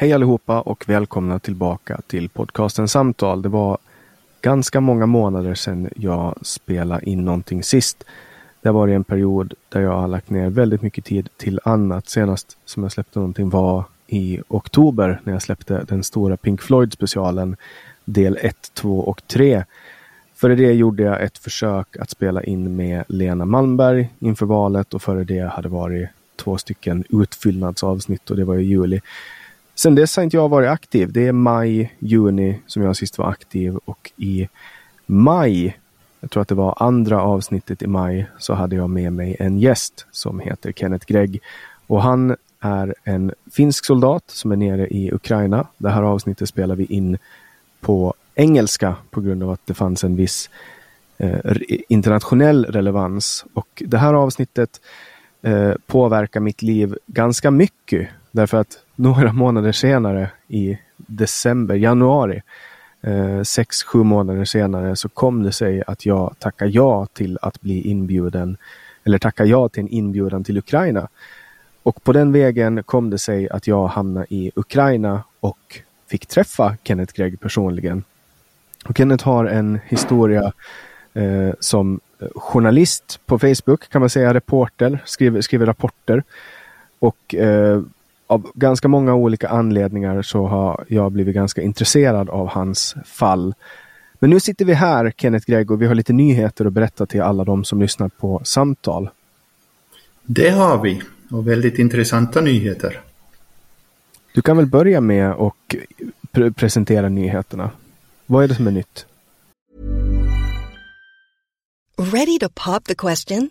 Hej allihopa och välkomna tillbaka till podcasten Samtal. Det var ganska många månader sedan jag spelade in någonting sist. Det har varit en period där jag har lagt ner väldigt mycket tid till annat. Senast som jag släppte någonting var i oktober när jag släppte den stora Pink Floyd specialen del 1, 2 och 3. Före det gjorde jag ett försök att spela in med Lena Malmberg inför valet och före det hade varit två stycken utfyllnadsavsnitt och det var i juli. Sen dess har inte jag varit aktiv. Det är maj, juni som jag sist var aktiv och i maj, jag tror att det var andra avsnittet i maj, så hade jag med mig en gäst som heter Kenneth Gregg. Och han är en finsk soldat som är nere i Ukraina. Det här avsnittet spelar vi in på engelska på grund av att det fanns en viss eh, internationell relevans. Och det här avsnittet eh, påverkar mitt liv ganska mycket. Därför att några månader senare i december, januari, eh, sex, sju månader senare så kom det sig att jag tackade ja till att bli inbjuden eller tacka ja till en inbjudan till Ukraina. Och på den vägen kom det sig att jag hamnade i Ukraina och fick träffa Kenneth Gregg personligen. Och Kenneth har en historia eh, som eh, journalist på Facebook, kan man säga, reporter, skriver, skriver rapporter. Och eh, av ganska många olika anledningar så har jag blivit ganska intresserad av hans fall. Men nu sitter vi här, Kenneth Gregg, och vi har lite nyheter att berätta till alla de som lyssnar på samtal. Det har vi, och väldigt intressanta nyheter. Du kan väl börja med att pre presentera nyheterna. Vad är det som är nytt? Ready to pop the question?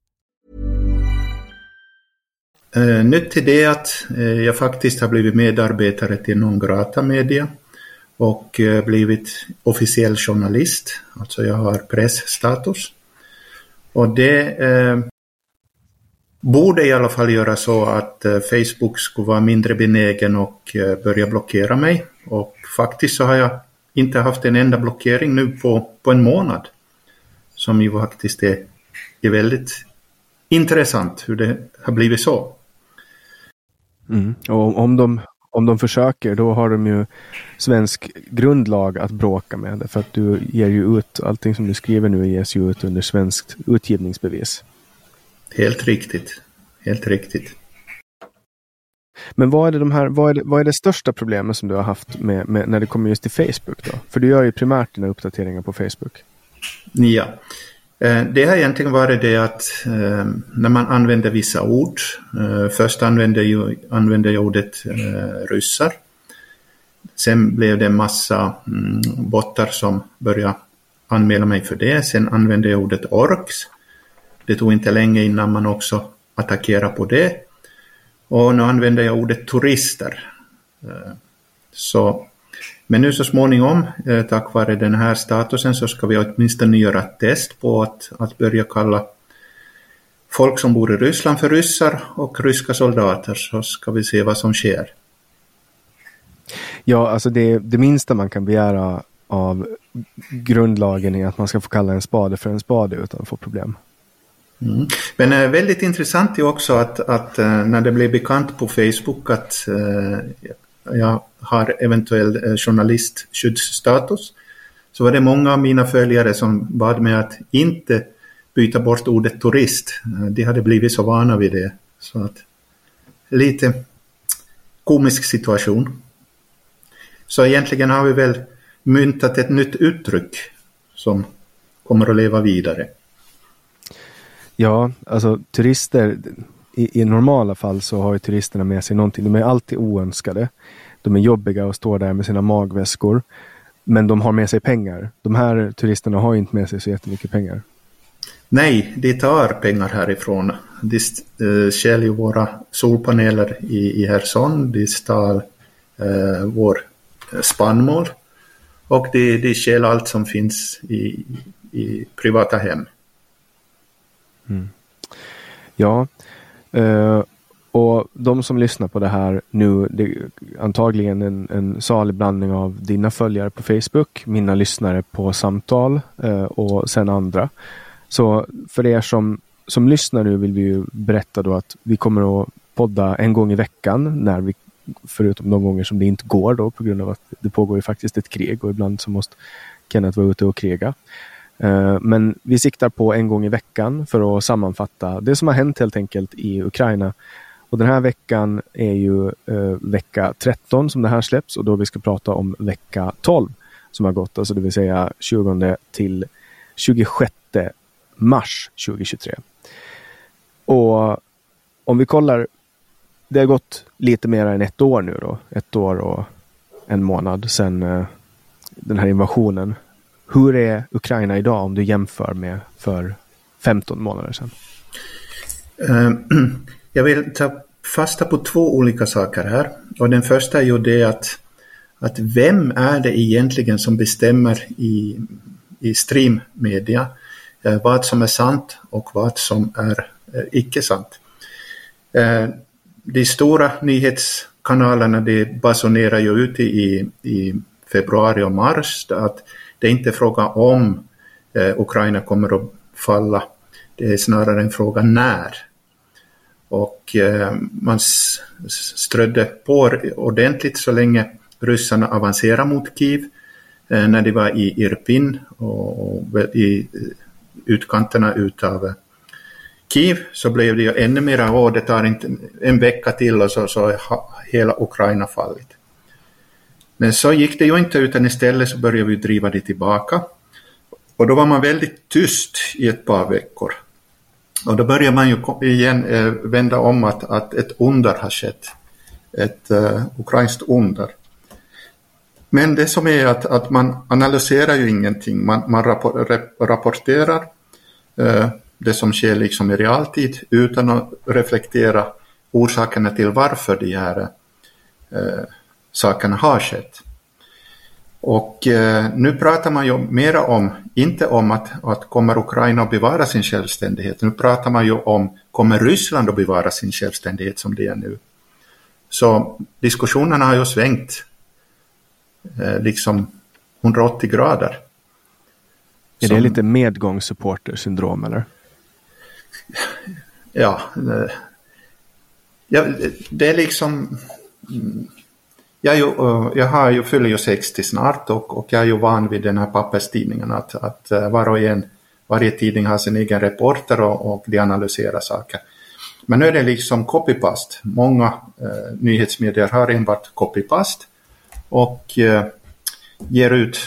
Eh, nytt till det att eh, jag faktiskt har blivit medarbetare till Non Grata Media och eh, blivit officiell journalist. Alltså jag har pressstatus. Och det borde i alla fall göra så att Facebook skulle vara mindre benägen och börja blockera mig. Och faktiskt så har jag inte haft en enda blockering nu på, på en månad. Som ju faktiskt är, är väldigt intressant hur det har blivit så. Mm. Och om de, om de försöker då har de ju svensk grundlag att bråka med. För att du ger ju ut, allting som du skriver nu ges ju ut under svenskt utgivningsbevis. Helt riktigt. Helt riktigt. Men vad är det, de här, vad är det, vad är det största problemet som du har haft med, med, när det kommer just till Facebook? då? För du gör ju primärt dina uppdateringar på Facebook. Ja. Eh, det har egentligen varit det att eh, när man använder vissa ord, eh, först använde jag, använde jag ordet ryssar. Sen blev det en massa mm, bottar som började anmäla mig för det. Sen använde jag ordet orks. Det tog inte länge innan man också attackerade på det. Och nu använder jag ordet turister. Så, men nu så småningom, eh, tack vare den här statusen, så ska vi åtminstone göra ett test på att, att börja kalla folk som bor i Ryssland för ryssar och ryska soldater, så ska vi se vad som sker. Ja, alltså det, det minsta man kan begära av grundlagen är att man ska få kalla en spade för en spade utan att få problem. Mm. Men äh, väldigt intressant är också att, att äh, när det blev bekant på Facebook att äh, jag har eventuell eh, journalistskyddsstatus så var det många av mina följare som bad mig att inte byta bort ordet turist. Eh, de hade blivit så vana vid det. Så att lite komisk situation. Så egentligen har vi väl myntat ett nytt uttryck som kommer att leva vidare. Ja, alltså turister, i, i normala fall så har ju turisterna med sig någonting. De är alltid oönskade. De är jobbiga och står där med sina magväskor. Men de har med sig pengar. De här turisterna har inte med sig så jättemycket pengar. Nej, de tar pengar härifrån. De uh, stjäl ju våra solpaneler i, i Herson. De stal uh, vår spannmål. Och de, de stjäl allt som finns i, i privata hem. Mm. Ja, uh, och de som lyssnar på det här nu, det är antagligen en, en salig blandning av dina följare på Facebook, mina lyssnare på samtal uh, och sen andra. Så för er som, som lyssnar nu vill vi ju berätta då att vi kommer att podda en gång i veckan när vi förutom de gånger som det inte går då på grund av att det pågår ju faktiskt ett krig och ibland så måste Kenneth vara ute och kriga. Eh, men vi siktar på en gång i veckan för att sammanfatta det som har hänt helt enkelt i Ukraina. Och den här veckan är ju eh, vecka 13 som det här släpps och då vi ska prata om vecka 12 som har gått, alltså det vill säga 20 till 26 mars 2023. Och om vi kollar, det har gått lite mer än ett år nu då, ett år och en månad sedan eh, den här invasionen hur är Ukraina idag om du jämför med för 15 månader sedan? Ehm, jag vill ta fasta på två olika saker här. Och den första är ju det att, att vem är det egentligen som bestämmer i, i streammedia eh, vad som är sant och vad som är eh, icke sant. Ehm, de stora nyhetskanalerna de basunerar ju ut i, i februari och mars att det är inte fråga om eh, Ukraina kommer att falla. Det är snarare en fråga när. Och eh, man strödde på ordentligt så länge ryssarna avancerade mot Kiev. Eh, när de var i Irpin och, och i eh, utkanterna utav eh, Kiev så blev det ju ännu mera, åh det tar inte en vecka till och så, så hela Ukraina fallit. Men så gick det ju inte utan istället så började vi driva det tillbaka. Och då var man väldigt tyst i ett par veckor. Och då började man ju igen eh, vända om att, att ett under har skett. Ett uh, ukrainskt under. Men det som är att, att man analyserar ju ingenting. Man, man rapporterar eh, det som sker liksom i realtid utan att reflektera orsakerna till varför de här eh, sakerna har skett. Och eh, nu pratar man ju mera om, inte om att, att kommer Ukraina att bevara sin självständighet, nu pratar man ju om kommer Ryssland att bevara sin självständighet som det är nu. Så diskussionerna har ju svängt eh, liksom 180 grader. Är som, det lite medgångssupporter-syndrom eller? Ja, eh, ja, det är liksom jag, ju, eh, jag har ju, fyller ju 60 snart och, och jag är ju van vid den här papperstidningen att, att eh, var och en, varje tidning har sin egen reporter och, och de analyserar saker. Men nu är det liksom copy-past. Många eh, nyhetsmedier har enbart copy-past och eh, ger ut,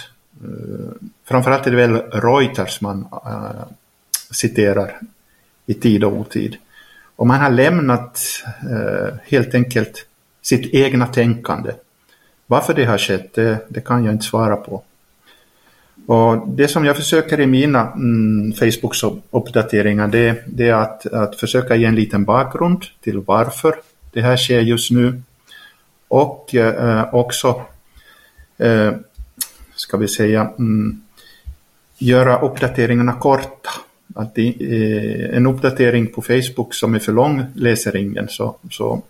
eh, framförallt är det väl Reuters man eh, citerar i tid och otid. Och man har lämnat eh, helt enkelt sitt egna tänkande. Varför det har skett, det, det kan jag inte svara på. Och det som jag försöker i mina mm, Facebooks uppdateringar det, det, är att, att försöka ge en liten bakgrund till varför det här sker just nu. Och eh, också, eh, ska vi säga, mm, göra uppdateringarna korta. Att det, eh, en uppdatering på Facebook som är för lång läser ingen så, så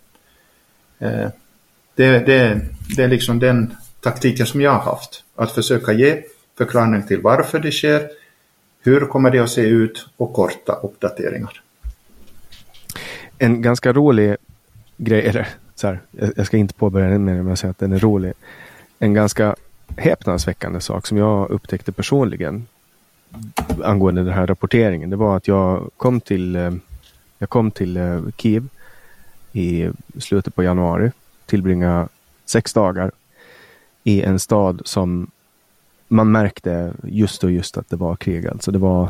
eh, det, det, det är liksom den taktiken som jag har haft. Att försöka ge förklaring till varför det sker, hur kommer det att se ut och korta uppdateringar. En ganska rolig grej, eller så här, jag ska inte påbörja den med att säga att den är rolig. En ganska häpnadsväckande sak som jag upptäckte personligen angående den här rapporteringen. Det var att jag kom till, eh, jag kom till eh, Kiev i slutet på januari. Tillbringa sex dagar i en stad som man märkte just och just att det var krig. Alltså det var,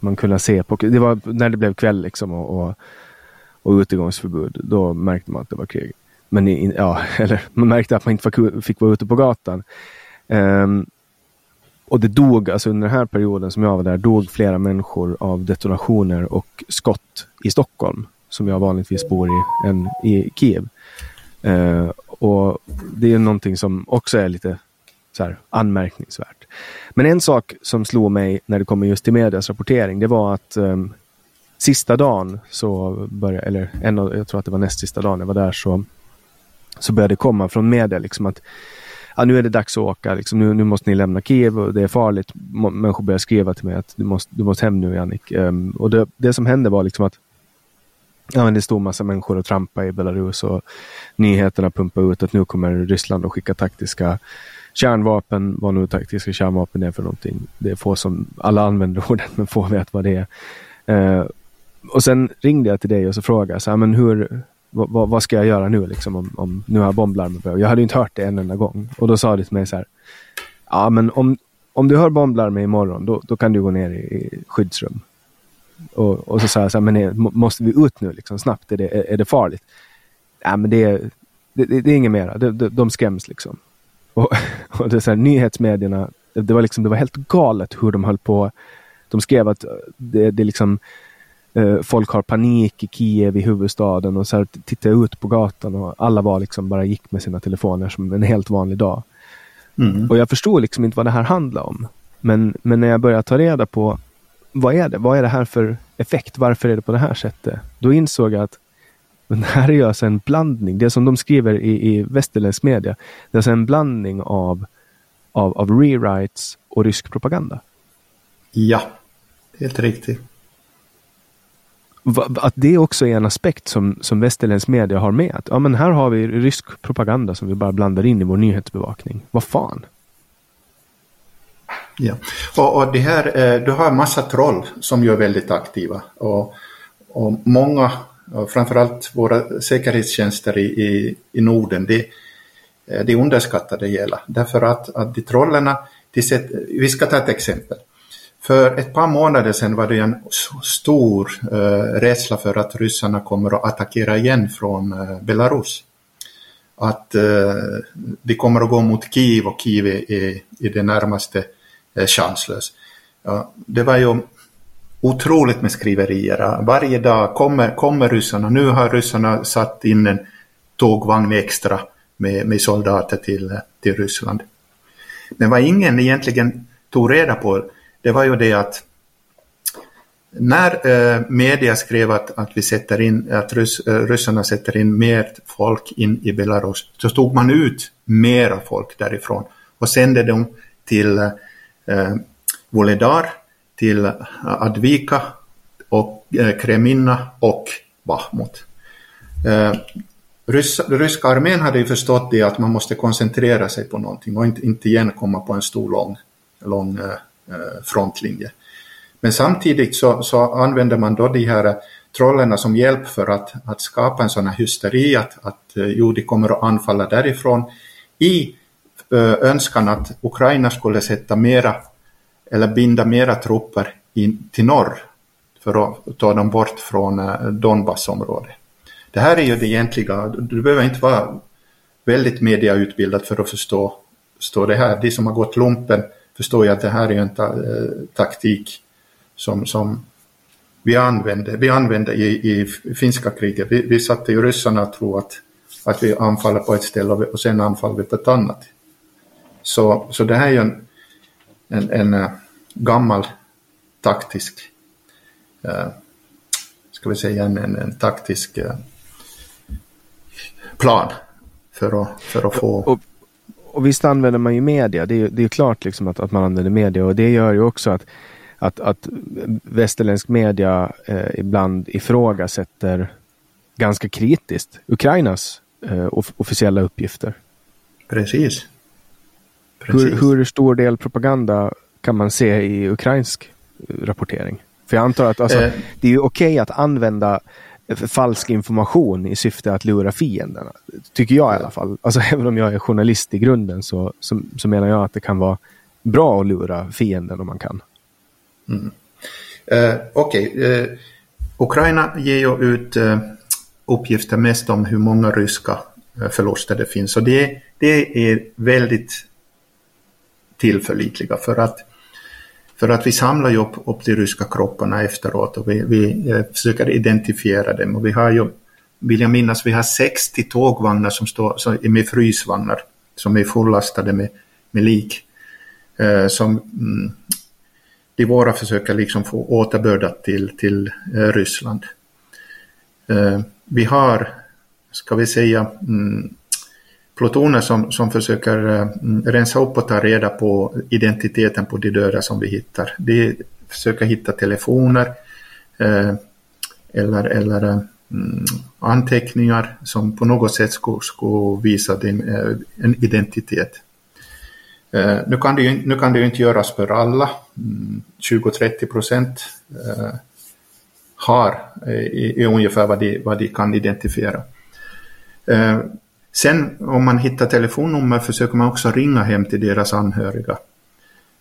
man kunde se på, det var när det blev kväll liksom och, och, och utegångsförbud. Då märkte man att det var krig. Men i, ja, eller man märkte att man inte fick vara ute på gatan. Um, och det dog, alltså under den här perioden som jag var där, dog flera människor av detonationer och skott i Stockholm, som jag vanligtvis bor i, än i Kiev. Eh, och det är någonting som också är lite så här, anmärkningsvärt. Men en sak som slog mig när det kommer just till medias rapportering, det var att eh, sista dagen så började, eller en av, jag tror att det var näst sista dagen jag var där, så, så började det komma från media liksom att ja, nu är det dags att åka, liksom, nu, nu måste ni lämna Kiev och det är farligt. Människor börjar skriva till mig att du måste, du måste hem nu Jannik. Um, och det, det som hände var liksom att ja, men det stod massa människor och trampade i Belarus och nyheterna pumpade ut att nu kommer Ryssland att skicka taktiska kärnvapen, vad nu taktiska kärnvapen är för någonting. Det är få som, alla använder ordet men få vet vad det är. Eh, och sen ringde jag till dig och så frågade så här, men hur, vad, vad, ska jag göra nu liksom om, om nu har bomblarmet börjat? Jag hade inte hört det en enda gång. Och då sa du till mig så här, ja men om, om du hör bomblarmet imorgon då, då kan du gå ner i, i skyddsrum. Och, och så sa jag så här, men är, måste vi ut nu liksom snabbt? Är det, är, det farligt? Ja men det är, det, det, är inget mera, de, de, de skräms liksom. Och, och det så här, nyhetsmedierna, det var liksom, det var helt galet hur de höll på. De skrev att det, det liksom eh, folk har panik i Kiev, i huvudstaden och så här tittar jag ut på gatan och alla var liksom bara gick med sina telefoner som en helt vanlig dag. Mm. Och jag förstod liksom inte vad det här handlar om. Men, men när jag började ta reda på vad är det? Vad är det här för effekt? Varför är det på det här sättet? Då insåg jag att men det här är alltså en blandning. Det som de skriver i, i västerländsk media. Det är alltså en blandning av, av, av rewrites och rysk propaganda. Ja, helt riktigt att det också är en aspekt som, som västerländsk media har med. Att, ja, men här har vi rysk propaganda som vi bara blandar in i vår nyhetsbevakning. Vad fan? Ja, och, och det här, eh, du har en massa troll som ju är väldigt aktiva. Och, och många, och framförallt våra säkerhetstjänster i, i, i Norden, de, eh, de underskattar det hela. Därför att, att de trollerna, de sätt, vi ska ta ett exempel. För ett par månader sedan var det en stor eh, rädsla för att ryssarna kommer att attackera igen från eh, Belarus. Att eh, de kommer att gå mot Kiev och Kiev är i det närmaste eh, chanslös. Ja, det var ju otroligt med skriverier. Varje dag kommer, kommer ryssarna. Nu har ryssarna satt in en tågvagn extra med, med soldater till, till Ryssland. Men vad ingen egentligen tog reda på det var ju det att när eh, media skrev att, att, vi sätter in, att rys, eh, ryssarna sätter in mer folk in i Belarus, så tog man ut mera folk därifrån och sände dem till eh, eh, Voledar, till Advika, och eh, Kreminna och Bahmut. Eh, ryska, ryska armén hade ju förstått det att man måste koncentrera sig på någonting och inte, inte igen komma på en stor lång, lång eh, eh frontlinje. Men samtidigt så, så använder man då de här trollerna som hjälp för att, att skapa en sån här hysteri att, att eh, jo, de kommer att anfalla därifrån i önskan att Ukraina skulle sätta mera eller binda mera trupper in till norr för att ta dem bort från Donbassområdet. Det här är ju det egentliga, du behöver inte vara väldigt mediautbildad för att förstå, förstå det här. De som har gått lumpen förstår ju att det här är en ta eh, taktik som, som vi använde, vi använde i, i finska kriget. Vi, vi satte ju ryssarna att tro att, att vi anfaller på ett ställe och, och sen anfaller vi på ett annat. Så, så det här är ju en, en, en uh, gammal taktisk, uh, ska vi säga en, en, en taktisk uh, plan för att, för att få... Och, och visst använder man ju media. Det är, det är klart liksom att, att man använder media och det gör ju också att, att, att västerländsk media eh, ibland ifrågasätter ganska kritiskt Ukrainas eh, officiella uppgifter. Precis. Hur, hur stor del propaganda kan man se i ukrainsk rapportering? För jag antar att alltså, eh. det är okej okay att använda falsk information i syfte att lura fienderna. Tycker jag i alla fall. Alltså även om jag är journalist i grunden så, så, så menar jag att det kan vara bra att lura fienden om man kan. Mm. Eh, Okej, okay. eh, Ukraina ger ju ut eh, uppgifter mest om hur många ryska eh, förluster det finns och det, det är väldigt tillförlitliga för att för att vi samlar ju upp, upp de ryska kropparna efteråt och vi, vi eh, försöker identifiera dem. Och vi har ju, vill jag minnas, vi har 60 tågvagnar som står som med frysvagnar som är fullastade med, med lik. Eh, som mm, de våra försöker liksom få återbördat till, till eh, Ryssland. Eh, vi har, ska vi säga, mm, plutoner som, som försöker uh, rensa upp och ta reda på identiteten på de döda som vi hittar. De försöker hitta telefoner uh, eller, eller uh, anteckningar som på något sätt skulle, skulle visa din, en identitet. Nu kan, det ju, nu kan det ju inte göras för alla. Mm, 20-30 procent har i, ungefär vad de, vad de kan identifiera. Sen om man hittar telefonnummer försöker man också ringa hem till deras anhöriga.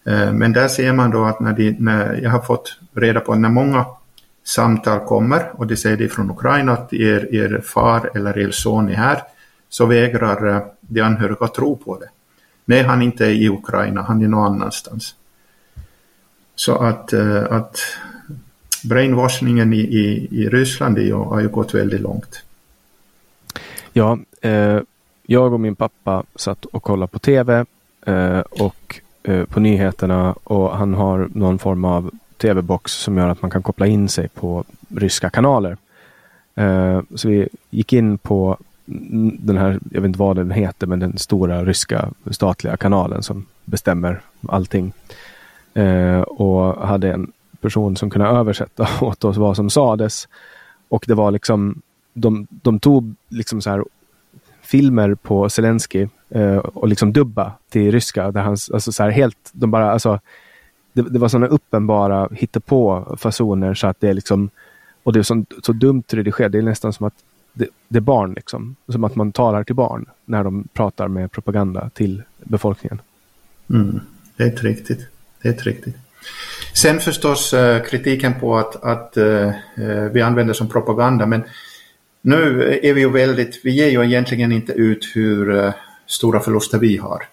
Eh, men där ser man då att när, de, när jag har fått reda på när många samtal kommer och de säger det från Ukraina att er, er far eller er son är här så vägrar eh, de anhöriga att tro på det. Nej, han inte är i Ukraina, han är någon annanstans. Så att, eh, att brainwashingen i, i, i Ryssland har ju gått väldigt långt. Ja, eh, jag och min pappa satt och kollade på tv eh, och eh, på nyheterna och han har någon form av tv-box som gör att man kan koppla in sig på ryska kanaler. Eh, så vi gick in på den här, jag vet inte vad den heter, men den stora ryska statliga kanalen som bestämmer allting. Eh, och hade en person som kunde översätta åt oss vad som sades. Och det var liksom de, de tog liksom så här filmer på Zelensky eh, och liksom dubba till ryska. Där han, alltså så här helt, de bara, alltså, det, det var sådana uppenbara hittepå fasoner så att det är liksom, och det är så, så dumt redigerat. Det är nästan som att det, det, är barn liksom. Som att man talar till barn när de pratar med propaganda till befolkningen. Mm, helt riktigt. Helt riktigt. Sen förstås eh, kritiken på att, att eh, eh, vi använder som propaganda, men nu är vi ju väldigt, vi ger ju egentligen inte ut hur eh, stora förluster vi har.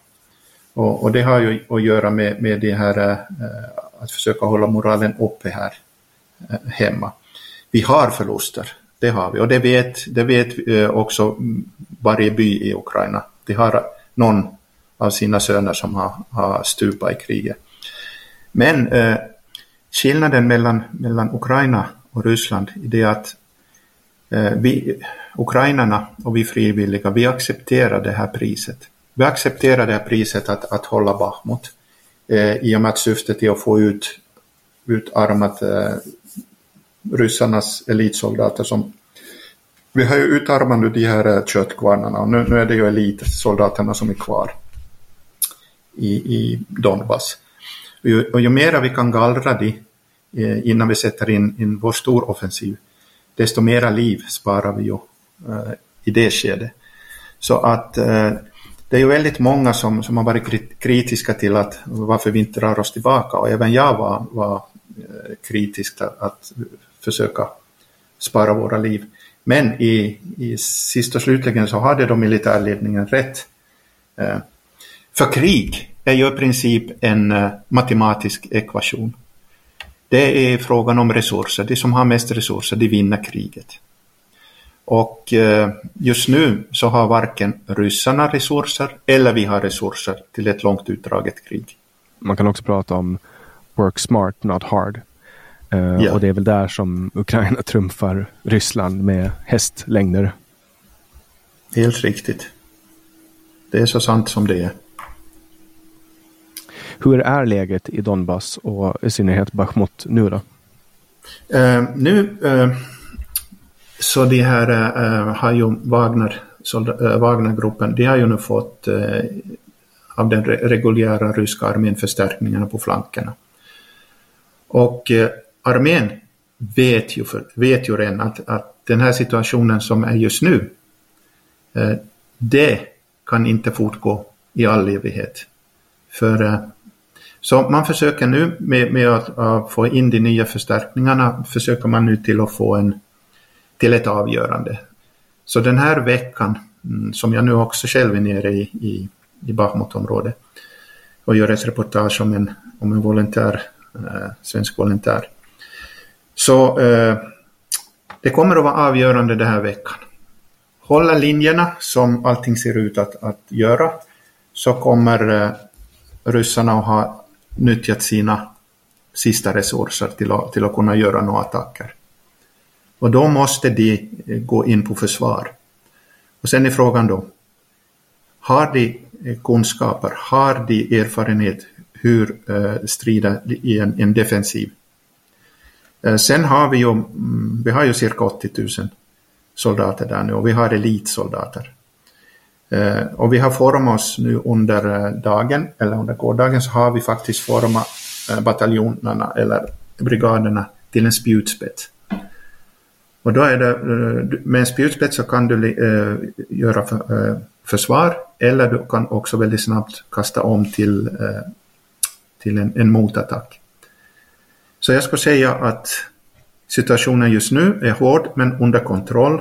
Och, och, det har ju att göra med, med det här eh, att försöka hålla moralen uppe här eh, hemma. Vi har förluster, det har vi och det vet, det vet också varje by i Ukraina. De har någon av sina söner som har, har stupat i kriget. Men skillnaden mellan, mellan Ukraina och Ryssland är det att Eh, vi, ukrainarna och vi frivilliga, vi accepterar det här priset. Vi accepterar det här priset att, att hålla Bachmut eh, i och med att syftet är att få ut utarmat eh, ryssarnas elitsoldater som vi har ju utarmat nu de här eh, köttkvarnarna och nu, nu är det ju elitsoldaterna som är kvar i, i Donbass. Och ju, och ju mera vi kan gallra de eh, innan vi sätter in, in vår storoffensiv, desto mera liv sparar vi ju eh, i det skedet. Så att eh, det är ju väldigt många som, som har varit kritiska till att varför vi inte drar oss tillbaka och även jag var, var eh, kritisk att, att försöka spara våra liv. Men i, i sist och slutligen så hade då militärledningen rätt. För krig är ju i princip en matematisk ekvation. Det är frågan om resurser. De som har mest resurser, de vinner kriget. Och eh, just nu så har varken ryssarna resurser eller vi har resurser till ett långt utdraget krig. Man kan också prata om work smart, not hard. Uh, ja. Och det är väl där som Ukraina trumfar Ryssland med hästlängder. Helt riktigt. Det är så sant som det är. Hur är läget i Donbass och i synnerhet Bachmut nu då? Uh, nu uh, så de här uh, har ju Wagner, uh, Wagnergruppen, de har ju nu fått av den reguljära ryska armén förstärkningarna på flankerna. Och armén vet ju, för, vet ju redan att, att den här situationen som är just nu, det kan inte fortgå i all evighet. För så man försöker nu med, med att, att, få in de nya förstärkningarna, försöker man nu till att få en, till ett avgörande. Så den här veckan, mm, som jag nu också själv är nere i, i, i Bachmutområdet och gör ett reportage om en, om en volontär, eh, svensk volontär. Så eh, det kommer att vara avgörande den här veckan. Hålla linjerna som allting ser ut att, att göra så kommer eh, ryssarna att ha nyttjat sina sista resurser till att, till att kunna göra några attacker. Och då måste de eh, gå in på försvar. Och sen är frågan då, har de eh, kunskaper, har de erfarenhet hur eh, strida i en, en defensiv? Eh, sen har vi ju, mm, vi har ju cirka 80 000 soldater där nu och vi har elitsoldater. Eh, och vi har format oss nu under eh, dagen, eller under gårdagen, så har vi faktiskt format eh, bataljonerna eller brigaderna till en spjutspets. Och då är det, eh, med en spjutspets så kan du göra försvar eller du kan också väldigt snabbt kasta om till, till en, en motattack. Så jag skulle säga att situationen just nu är hård men under kontroll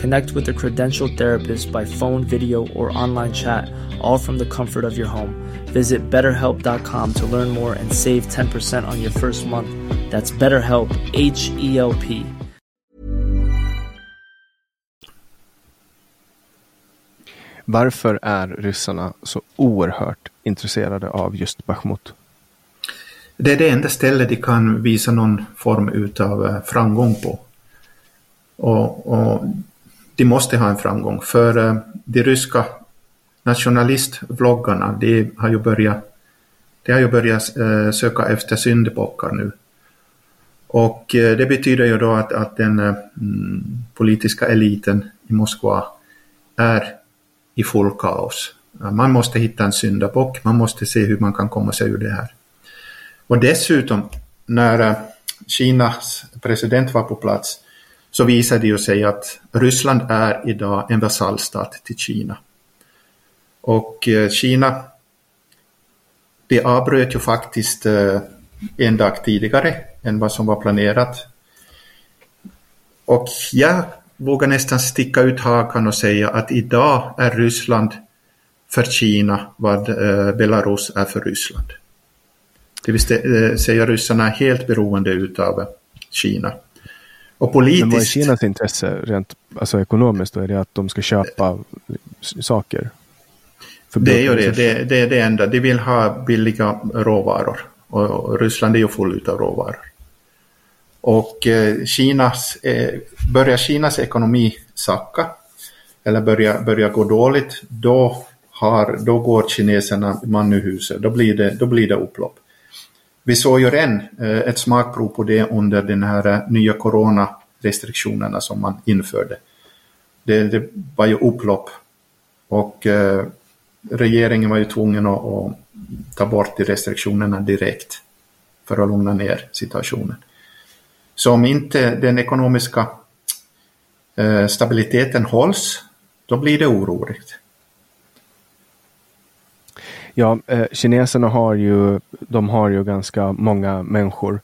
Connect with a credentialed therapist by phone, video, or online chat, all from the comfort of your home. Visit betterhelp.com to learn more and save 10% on your first month. That's BetterHelp, H E L P. Varför är ryssarna så oerhört intresserade av just Bachmut? Det är det enda stället de kan visa någon form av eh, framgång på. Och, och de måste ha en framgång för eh, de ryska nationalistvloggarna de har ju börjat, de har ju börjat eh, söka efter syndabockar nu. Och eh, det betyder ju då att, att den mm, politiska eliten i Moskva är i full kaos. Man måste hitta en syndabock, man måste se hur man kan komma sig ur det här. Och dessutom, när Kinas president var på plats så visar det ju sig att Ryssland är idag en vasallstat till Kina. Och eh, Kina, det avbröt ju faktiskt eh, en dag tidigare än vad som var planerat. Och jag vågar nästan sticka ut hakan och säga att idag är Ryssland för Kina vad eh, Belarus är för Ryssland. Det vill säga ryssarna är helt beroende utav Kina. Och politiskt... Men vad är Kinas intresse rent alltså ekonomiskt då? Är det att de ska köpa saker? Det är ju det. det. Det är det enda. De vill ha billiga råvaror. Och Ryssland är ju full av råvaror. Och eh, Kinas, eh, börjar Kinas ekonomi sacka eller börjar börja gå dåligt, då, har, då går kineserna man ur huset. Då blir det, då blir det upplopp. Vi såg ju redan eh, ett smakprov på det under den här eh, nya coronarestriktionerna som man införde. Det, det var ju upplopp och eh, regeringen var ju tvungen att, att ta bort de restriktionerna direkt för att lugna ner situationen. Så om inte den ekonomiska eh, stabiliteten hålls, då blir det oroligt. Ja, eh, kineserna har ju, de har ju ganska många människor.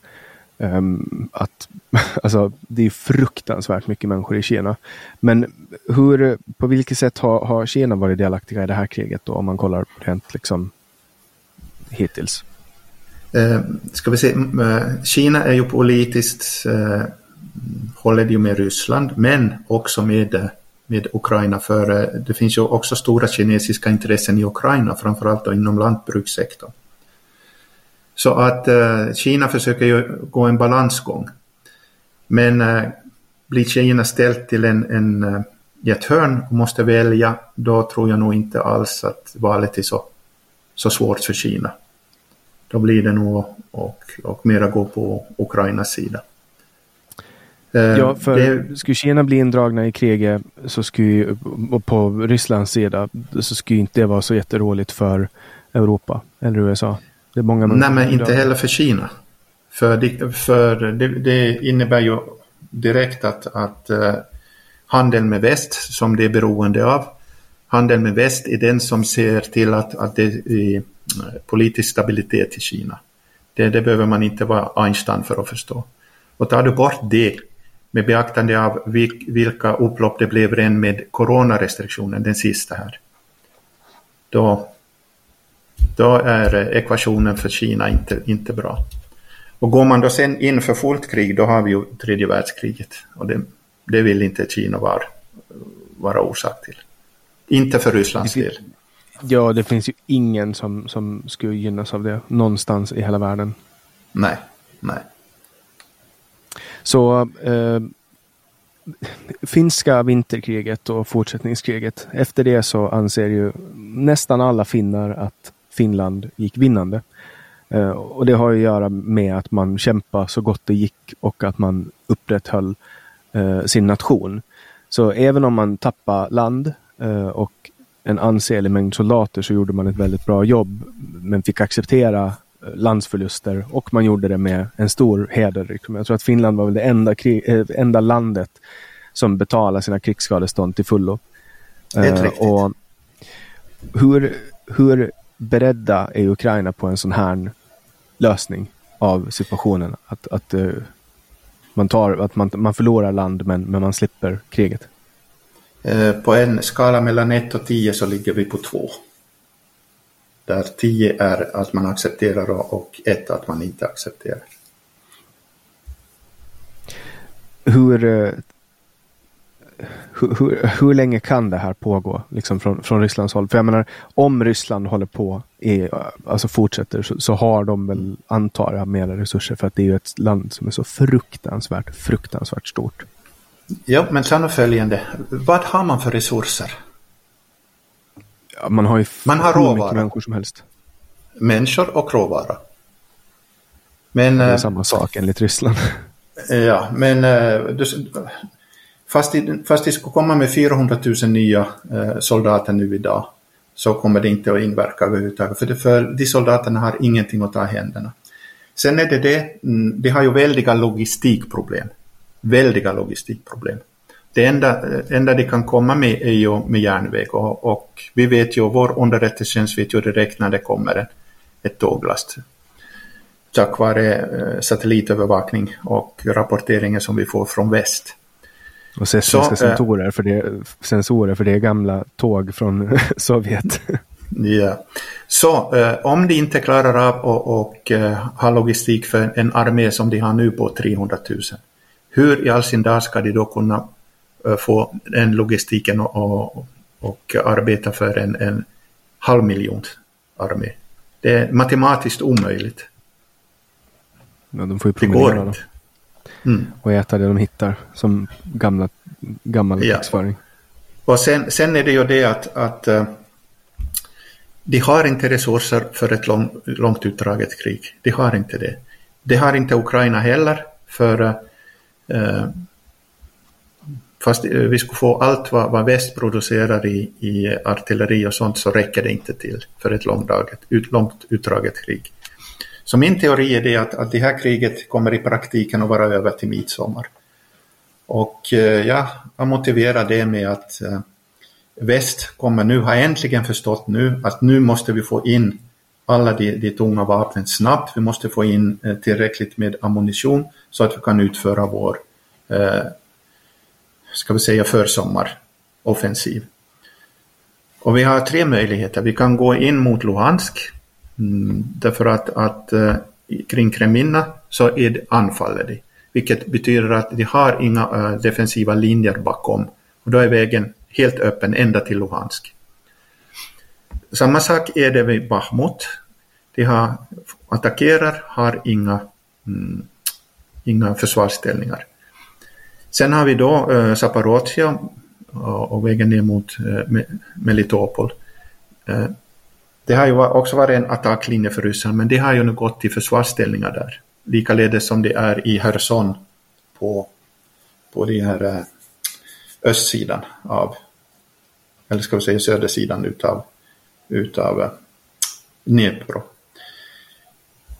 Um, att, alltså, det är fruktansvärt mycket människor i Kina. Men hur, på vilket sätt har, har Kina varit delaktiga i det här kriget då, om man kollar rent liksom hittills? Eh, ska vi se, eh, Kina är ju politiskt, eh, håller ju med Ryssland, men också med, eh, med Ukraina, för eh, det finns ju också stora kinesiska intressen i Ukraina, framförallt inom lantbrukssektorn. Så att eh, Kina försöker ju gå en balansgång. Men eh, blir Kina ställt till en, en, i ett hörn och måste välja, då tror jag nog inte alls att valet är så, så svårt för Kina. Då blir det nog och, och mera gå på Ukrainas sida. Eh, ja, för det... skulle Kina bli indragna i kriget så skulle på Rysslands sida så skulle inte det vara så jätteroligt för Europa eller USA. Det är många Nej, men inte heller för Kina. För, det, för det, det innebär ju direkt att, att uh, handeln med väst, som det är beroende av, handeln med väst är den som ser till att, att det är uh, politisk stabilitet i Kina. Det, det behöver man inte vara Einstein för att förstå. Och tar du bort det med beaktande av vilka upplopp det blev redan med coronarestriktionen, den sista här, då, då är ekvationen för Kina inte, inte bra. Och går man då sen in för fullt krig, då har vi ju tredje världskriget. Och det, det vill inte Kina vara, vara orsak till. Inte för Rysslands del. Ja, det finns ju ingen som, som skulle gynnas av det någonstans i hela världen. Nej, nej. Så eh, finska vinterkriget och fortsättningskriget. Efter det så anser ju nästan alla finnar att Finland gick vinnande. Eh, och det har att göra med att man kämpade så gott det gick och att man upprätthöll eh, sin nation. Så även om man tappade land eh, och en ansenlig mängd soldater så gjorde man ett väldigt bra jobb men fick acceptera landsförluster och man gjorde det med en stor heder. Liksom. Jag tror att Finland var väl det enda, krig, äh, enda landet som betalade sina krigsskadestånd till fullo. Uh, och hur, hur beredda är Ukraina på en sån här lösning av situationen? Att, att, uh, man, tar, att man, man förlorar land men, men man slipper kriget? På en skala mellan 1 och 10 så ligger vi på 2. Där 10 är att man accepterar och 1 att man inte accepterar. Hur hur, hur, hur, länge kan det här pågå liksom från, från Rysslands håll? För jag menar, om Ryssland håller på, i, alltså fortsätter, så, så, har de väl, antar jag, mera resurser för att det är ju ett land som är så fruktansvärt, fruktansvärt stort. Ja, men sen följande. Vad har man för resurser? Man har ju man har råvara. mycket människor som helst. Människor och råvara. Men, det är äh, samma sak enligt Ryssland. Ja, men du, Fast, fast de skulle komma med 400 000 nya eh, soldater nu idag så kommer det inte att inverka överhuvudtaget. För, det, för de soldaterna har ingenting att ta i händerna. Sen är det det, mm, de har ju väldiga logistikproblem. Väldiga logistikproblem. Det enda, enda de kan komma med är ju med järnväg och, och vi vet ju, vår underrättelsetjänst vet ju direkt när det kommer en, ett tåglast. Tack vare eh, satellitövervakning och rapporteringen som vi får från väst. Och seismiska sensorer, för det, sensorer för det är gamla tåg från Sovjet. Ja. Så eh, om de inte klarar av och, eh, ha logistik för en armé som de har nu på 300 000, hur i all sin dag ska de då kunna eh, få den logistiken och, och, och arbeta för en, en halv miljon armé? Det är matematiskt omöjligt. Ja, de får ju promenera då. Mm. Och äta det de hittar som gamla, gammal ja. krigsföring. Och sen, sen är det ju det att, att uh, de har inte resurser för ett lång, långt utdraget krig. De har inte det. Det har inte Ukraina heller för uh, fast eh, vi skulle få allt vad, vad väst producerar i, i artilleri och sånt så räcker det inte till för ett långdraget, ut, långt utdraget krig. Så min teori är det att, att det här kriget kommer i praktiken att vara över till midsommar. Och eh, ja, jag motiverar det med att eh, väst kommer nu, har äntligen förstått nu att nu måste vi få in alla de, de tunga vapnen snabbt. Vi måste få in tillräckligt med ammunition så att vi kan utföra vår, eh, ska vi säga försommaroffensiv. Och vi har tre möjligheter. Vi kan gå in mot Luhansk, mm, därför att, att eh, kring Kremina så är det, anfaller de, vilket betyder att de har inga eh, defensiva linjer bakom. Och då är vägen helt öppen ända till Luhansk. Samma sak är det vid Bachmut. De har, attackerar, har inga, mm, inga försvarsställningar. Sen har vi då eh, äh, Zaporozhia eh, och, vägen ner mot eh, Melitopol. Det har ju också varit en attacklinje för Ryssland, men det har ju nu gått till försvarsställningar där. Likaledes som det är i Herson på, på den här östsidan av, eller ska vi säga södersidan utav, utav Dnepro.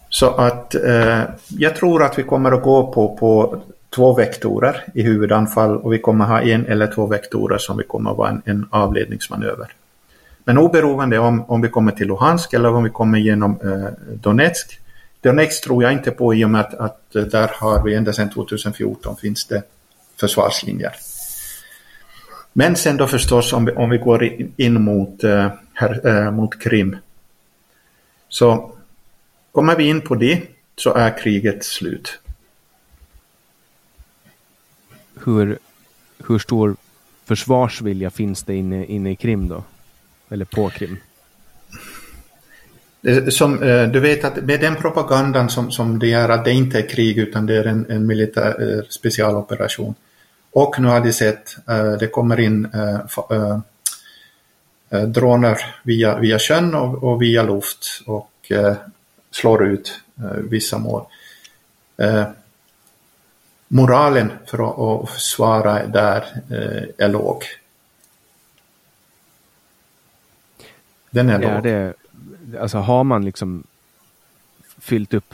Så att eh, jag tror att vi kommer att gå på, på två vektorer i huvudanfall och vi kommer ha en eller två vektorer som vi kommer vara en, en avledningsmanöver. Men oberoende om, om vi kommer till Luhansk eller om vi kommer genom eh, Donetsk. Donetsk tror jag inte på i och med att, att eh, där har vi ända sedan 2014 finns det försvarslinjer. Men sen då förstås om vi, om vi går in mot, eh, här, eh, mot Krim. Så kommer vi in på det så är kriget slut. Hur, hur stor försvarsvilja finns det inne, inne i Krim då? Eller på Krim? Som, eh, du vet att med den propagandan som, som det är att det inte är krig utan det är en, en militär eh, specialoperation. Och nu har de sett, eh, det kommer in droner via, via sjön och, och via luft och slår ut vissa mål. Moralen för att, försvara där är låg. Den är, är det, alltså har man liksom fyllt upp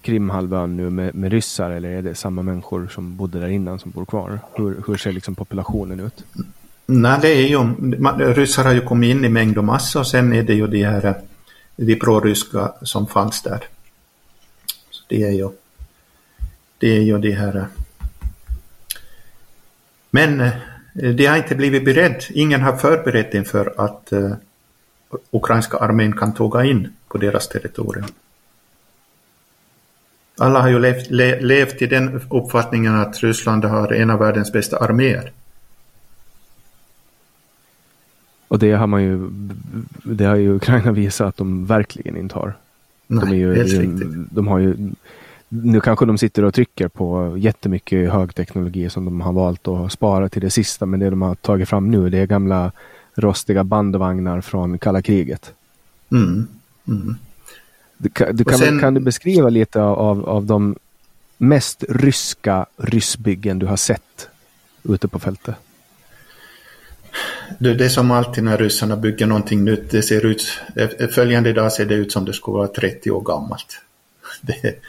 Krimhalvön nu med, med ryssar eller är det samma människor som bodde där innan som bor kvar? Hur, hur ser liksom populationen ut? Nej, det är ju, ryssar har ju kommit in i mängd och massa och sen är det ju de här de proryska som fanns där. Så det är ju det är ju det här men eh, det har inte blivit beredd. Ingen har förberett inför att uh, ukrainska armén kan tåga in på deras territorium. Alla har ju levt, le, levt i den uppfattningen att Ryssland har en av världens bästa arméer. Och det har man ju, det har ju Ukraina visat att de verkligen inte har. Nej, de, är ju, helt riktigt. de har ju, nu kanske de sitter och trycker på jättemycket högteknologi som de har valt att spara till det sista, men det de har tagit fram nu det är gamla rostiga bandvagnar från kalla kriget. Mm. Mm. Du, du kan, sen, kan, du beskriva lite av, av de mest ryska ryssbyggen du har sett ute på fältet? Du, det är som alltid när ryssarna bygger någonting nytt. Det ser ut, följande dag ser det ut som det skulle vara 30 år gammalt. Det,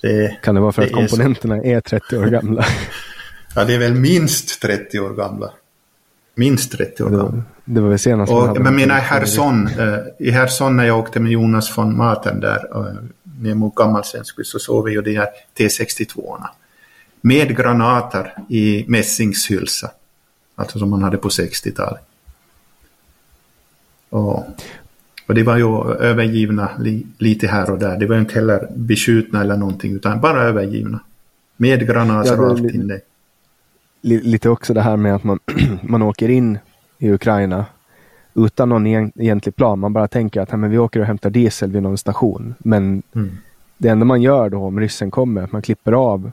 det, kan det vara för det att komponenterna är, är 30 år gamla? ja, det är väl minst 30 år gamla. Minst 30 år gammal. Det var väl senast och, Men menar i Herson, eh, i Herson när jag åkte med Jonas von Maten där eh, ner mot Gammalsvensk så såg vi ju de här T62orna. Med granater i mässingshylsa. Alltså som man hade på 60-talet. Och, och det var ju övergivna li, lite här och där. Det var inte heller beskjutna eller någonting utan bara övergivna. Med granater ja, och allt inne lite också det här med att man, man åker in i Ukraina utan någon egentlig plan. Man bara tänker att men vi åker och hämtar diesel vid någon station. Men mm. det enda man gör då om ryssen kommer är att man klipper av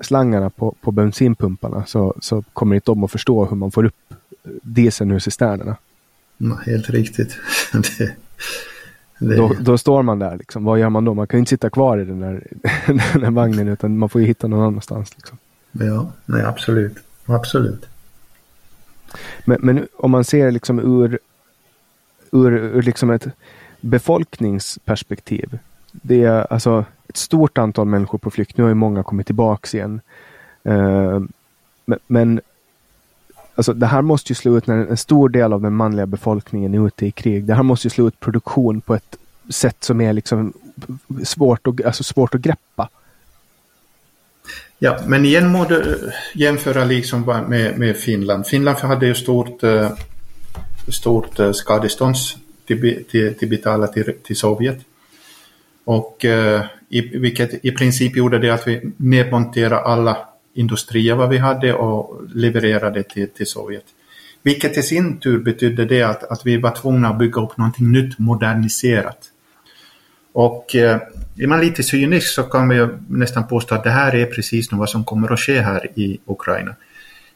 slangarna på, på bensinpumparna så, så kommer inte de att förstå hur man får upp dieseln ur cisternerna. Mm, helt riktigt. det... Då, då, står man där. Liksom. Vad gör man då? Man kan inte sitta kvar i den där, den där vagnen utan man får ju hitta någon annanstans. Liksom. Ja, nej absolut. Absolut. Men, men om man ser liksom ur, ur, ur liksom ett befolkningsperspektiv. det är alltså ett stort antal människor på flykt. Nu har ju många kommit tillbaks igen. Eh, men, men alltså, det här måste ju slå ut när en stor del av den manliga befolkningen är ute i krig. Det här måste ju slå ut produktion på ett sätt som är liksom svårt, att, alltså svårt att greppa. Ja, men igen må du jämföra liksom med, med Finland. Finland hade ju stort, eh, stort eh, skadestånds till, till, till betala till, till Sovjet. Och eh, i, vilket i princip gjorde det att vi nedmonterade alla industrier vad vi hade och levererade till, till Sovjet. Vilket i sin tur betydde det att, att vi var tvungna att bygga upp någonting nytt, moderniserat. Och eh, är man lite cynisk så kan vi nästan påstå att det här är precis vad som kommer att ske här i Ukraina.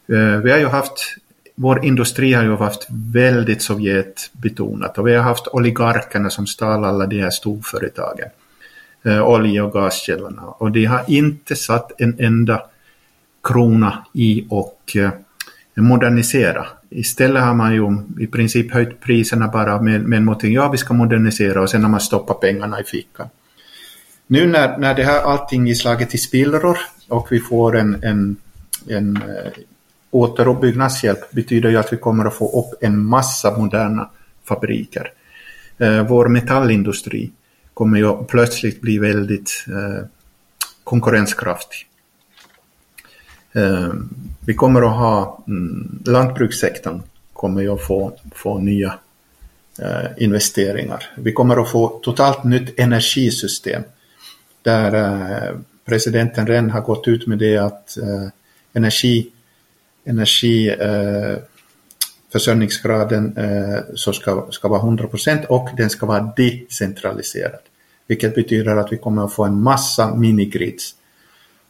Eh, vi har ju haft, vår industri har ju varit väldigt Sovjetbetonat och vi har haft oligarkerna som stal alla de här storföretagen, eh, olje och gaskällorna och de har inte satt en enda krona i och eh, modernisera. Istället har man ju i princip höjt priserna bara med, med någonting, ja vi ska modernisera och sen har man stoppat pengarna i fickan. Nu när, när det här allting är slaget i spillror och vi får en, en, en eh, äh, återuppbyggnadshjälp betyder ju att vi kommer att få upp en massa moderna fabriker. Äh, vår metallindustri kommer ju plötsligt bli väldigt äh, konkurrenskraftig. Eh, vi kommer att ha mm, lantbrukssektorn kommer ju att få, få nya eh, investeringar. Vi kommer att få totalt nytt energisystem där eh, presidenten redan har gått ut med det att energi, energi försörjningsgraden eh, så ska, ska vara 100 procent och den ska vara decentraliserad. Vilket betyder att vi kommer att få en massa minigrids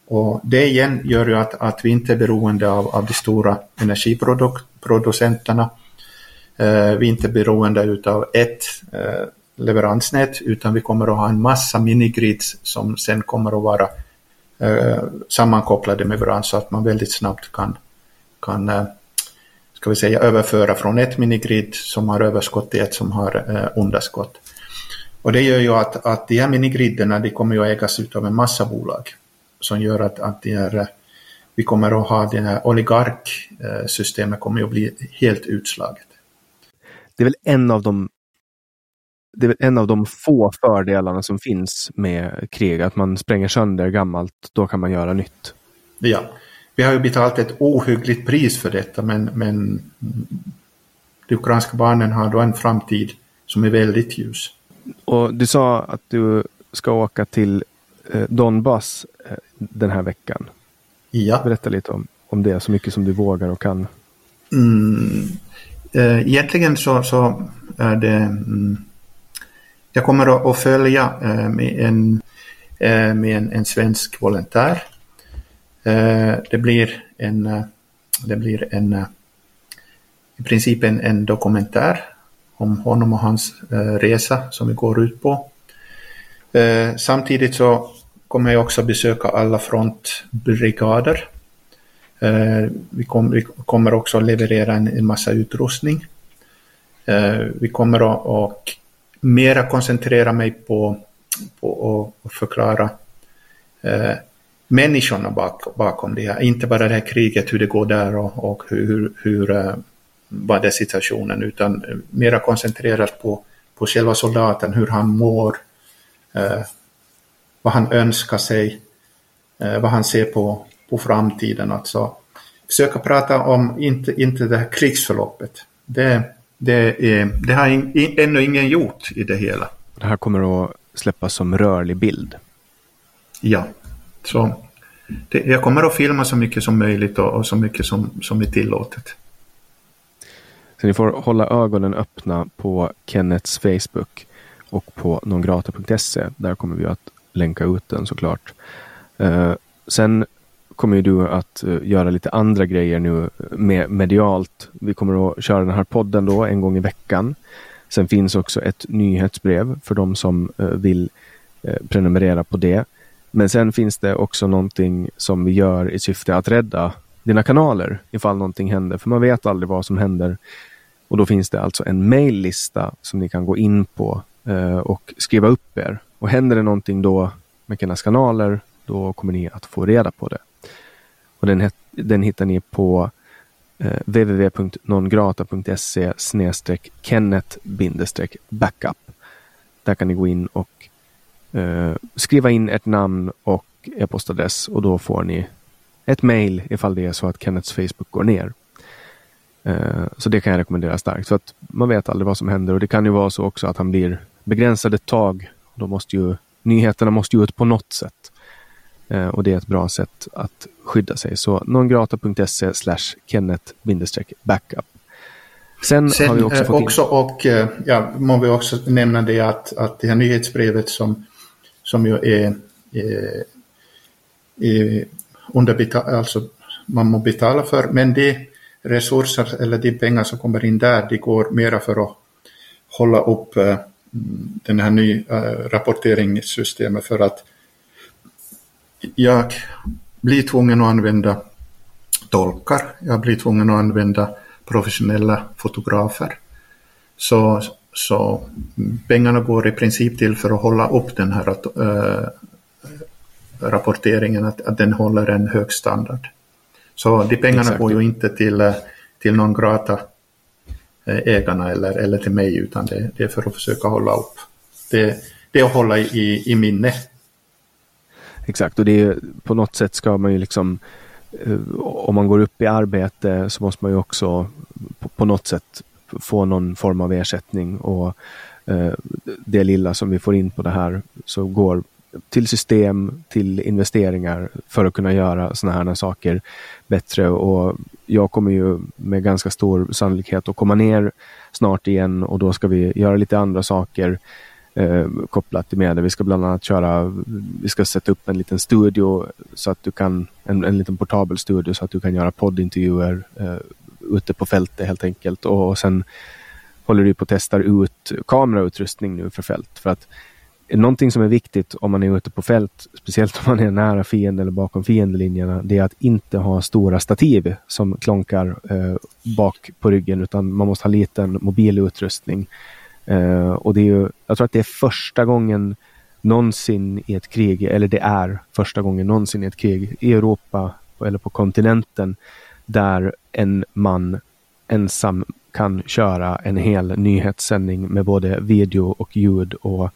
och det igen gör ju att, att vi inte är beroende av, av de stora energiproducenterna. Eh, vi är inte beroende av ett eh, leveransnät utan vi kommer att ha en massa minigrids som sen kommer att vara eh, sammankopplade med varandra så att man väldigt snabbt kan, kan eh, ska vi säga, överföra från ett minigrid som har överskott till ett som har eh, underskott. Och det gör ju att, att de här minigriderna de kommer att ägas av en massa bolag som gör att, att det är, vi kommer att ha det här oligarksystemet kommer att bli helt utslaget. Det är väl en av de det är en av de få fördelarna som finns med krig, att man spränger sönder gammalt, då kan man göra nytt. Ja, vi har ju betalat ett ohyggligt pris för detta, men, men de ukrainska barnen har då en framtid som är väldigt ljus. Och Du sa att du ska åka till eh, Donbass eh, den här veckan. Ja. Berätta lite om, om det så mycket som du vågar och kan. Mm. Eh, egentligen så, så är det mm, jag kommer att följa eh, med, en, eh, med en, en svensk volontär. Det blir en, det blir en i princip en, en dokumentär om honom och hans resa som vi går ut på. Samtidigt så kommer jag också besöka alla frontbrigader. Eh, vi, kom, vi, kommer också leverera en, en massa utrustning. Eh, vi kommer att och mera koncentrera mig på, på att förklara eh, människorna bak, bakom det här. Inte bara det här kriget, hur det går där och, och hur, hur vad är situationen, utan mera koncentrerat på, på själva soldaten, hur han mår, vad han önskar sig, eh, vad han ser på, på framtiden. Alltså, försöka prata om inte, inte det här krigsförloppet. Det, det, är, det har in, ännu ingen gjort i det hela. Det här kommer att släppas som rörlig bild. Ja, så det, jag kommer att filma så mycket som möjligt och, och så mycket som, som är tillåtet. Så ni får hålla ögonen öppna på Kennets Facebook och på nongrata.se. Där kommer vi att länka ut den såklart. Eh, sen kommer du att eh, göra lite andra grejer nu eh, med medialt. Vi kommer att köra den här podden då en gång i veckan. Sen finns också ett nyhetsbrev för de som eh, vill prenumerera på det. Men sen finns det också någonting som vi gör i syfte att rädda dina kanaler ifall någonting händer. För man vet aldrig vad som händer. Och då finns det alltså en maillista som ni kan gå in på och skriva upp er och händer det någonting då med Kennets kanaler, då kommer ni att få reda på det. Och den, den hittar ni på eh, www.nongrata.se kennet backup. Där kan ni gå in och eh, skriva in ert namn och e-postadress och då får ni ett mejl ifall det är så att Kennets Facebook går ner. Eh, så det kan jag rekommendera starkt. För att man vet aldrig vad som händer och det kan ju vara så också att han blir begränsad ett tag. Då måste ju nyheterna måste ju ut på något sätt. Eh, och det är ett bra sätt att skydda sig. Så nongrata.se slash kennet backup. Sen, Sen, har vi också fått också, in... och ja, må vi också nämna det att, att det här nyhetsbrevet som, som ju är, är, är underbetal, alltså man må betala för, men det resurser eller de pengar som kommer in där, de går mera för att hålla upp den här nya äh, rapporteringssystemet för att jag blir tvungen att använda tolkar, jag blir tvungen att använda professionella fotografer. Så, så pengarna går i princip till för att hålla upp den här äh, rapporteringen, att, att den håller en hög standard. Så de pengarna Exakt. går ju inte till, eh, till någon grata Eh, ägarna eller, eller till mig utan det, det är för att försöka hålla upp. Det, det är att hålla i, i minne. Exakt och det är på något sätt ska man ju liksom eh, om man går upp i arbete så måste man ju också på, på något sätt få någon form av ersättning och eh, det lilla som vi får in på det här så går till system, till investeringar för att kunna göra sådana här saker bättre. Och jag kommer ju med ganska stor sannolikhet att komma ner snart igen och då ska vi göra lite andra saker eh, kopplat till media. Vi ska bland annat köra, vi ska sätta upp en liten studio så att du kan, en, en liten portabel studio så att du kan göra poddintervjuer eh, ute på fältet helt enkelt. Och, och sen håller du på att testa ut kamerautrustning nu för fält. För att någonting som är viktigt om man är ute på fält, speciellt om man är nära fienden eller bakom fiendelinjerna, det är att inte ha stora stativ som klonkar eh, bak på ryggen, utan man måste ha liten mobil utrustning. Eh, och det är ju, jag tror att det är första gången någonsin i ett krig, eller det är första gången någonsin i ett krig i Europa eller på kontinenten, där en man ensam kan köra en hel nyhetssändning med både video och ljud och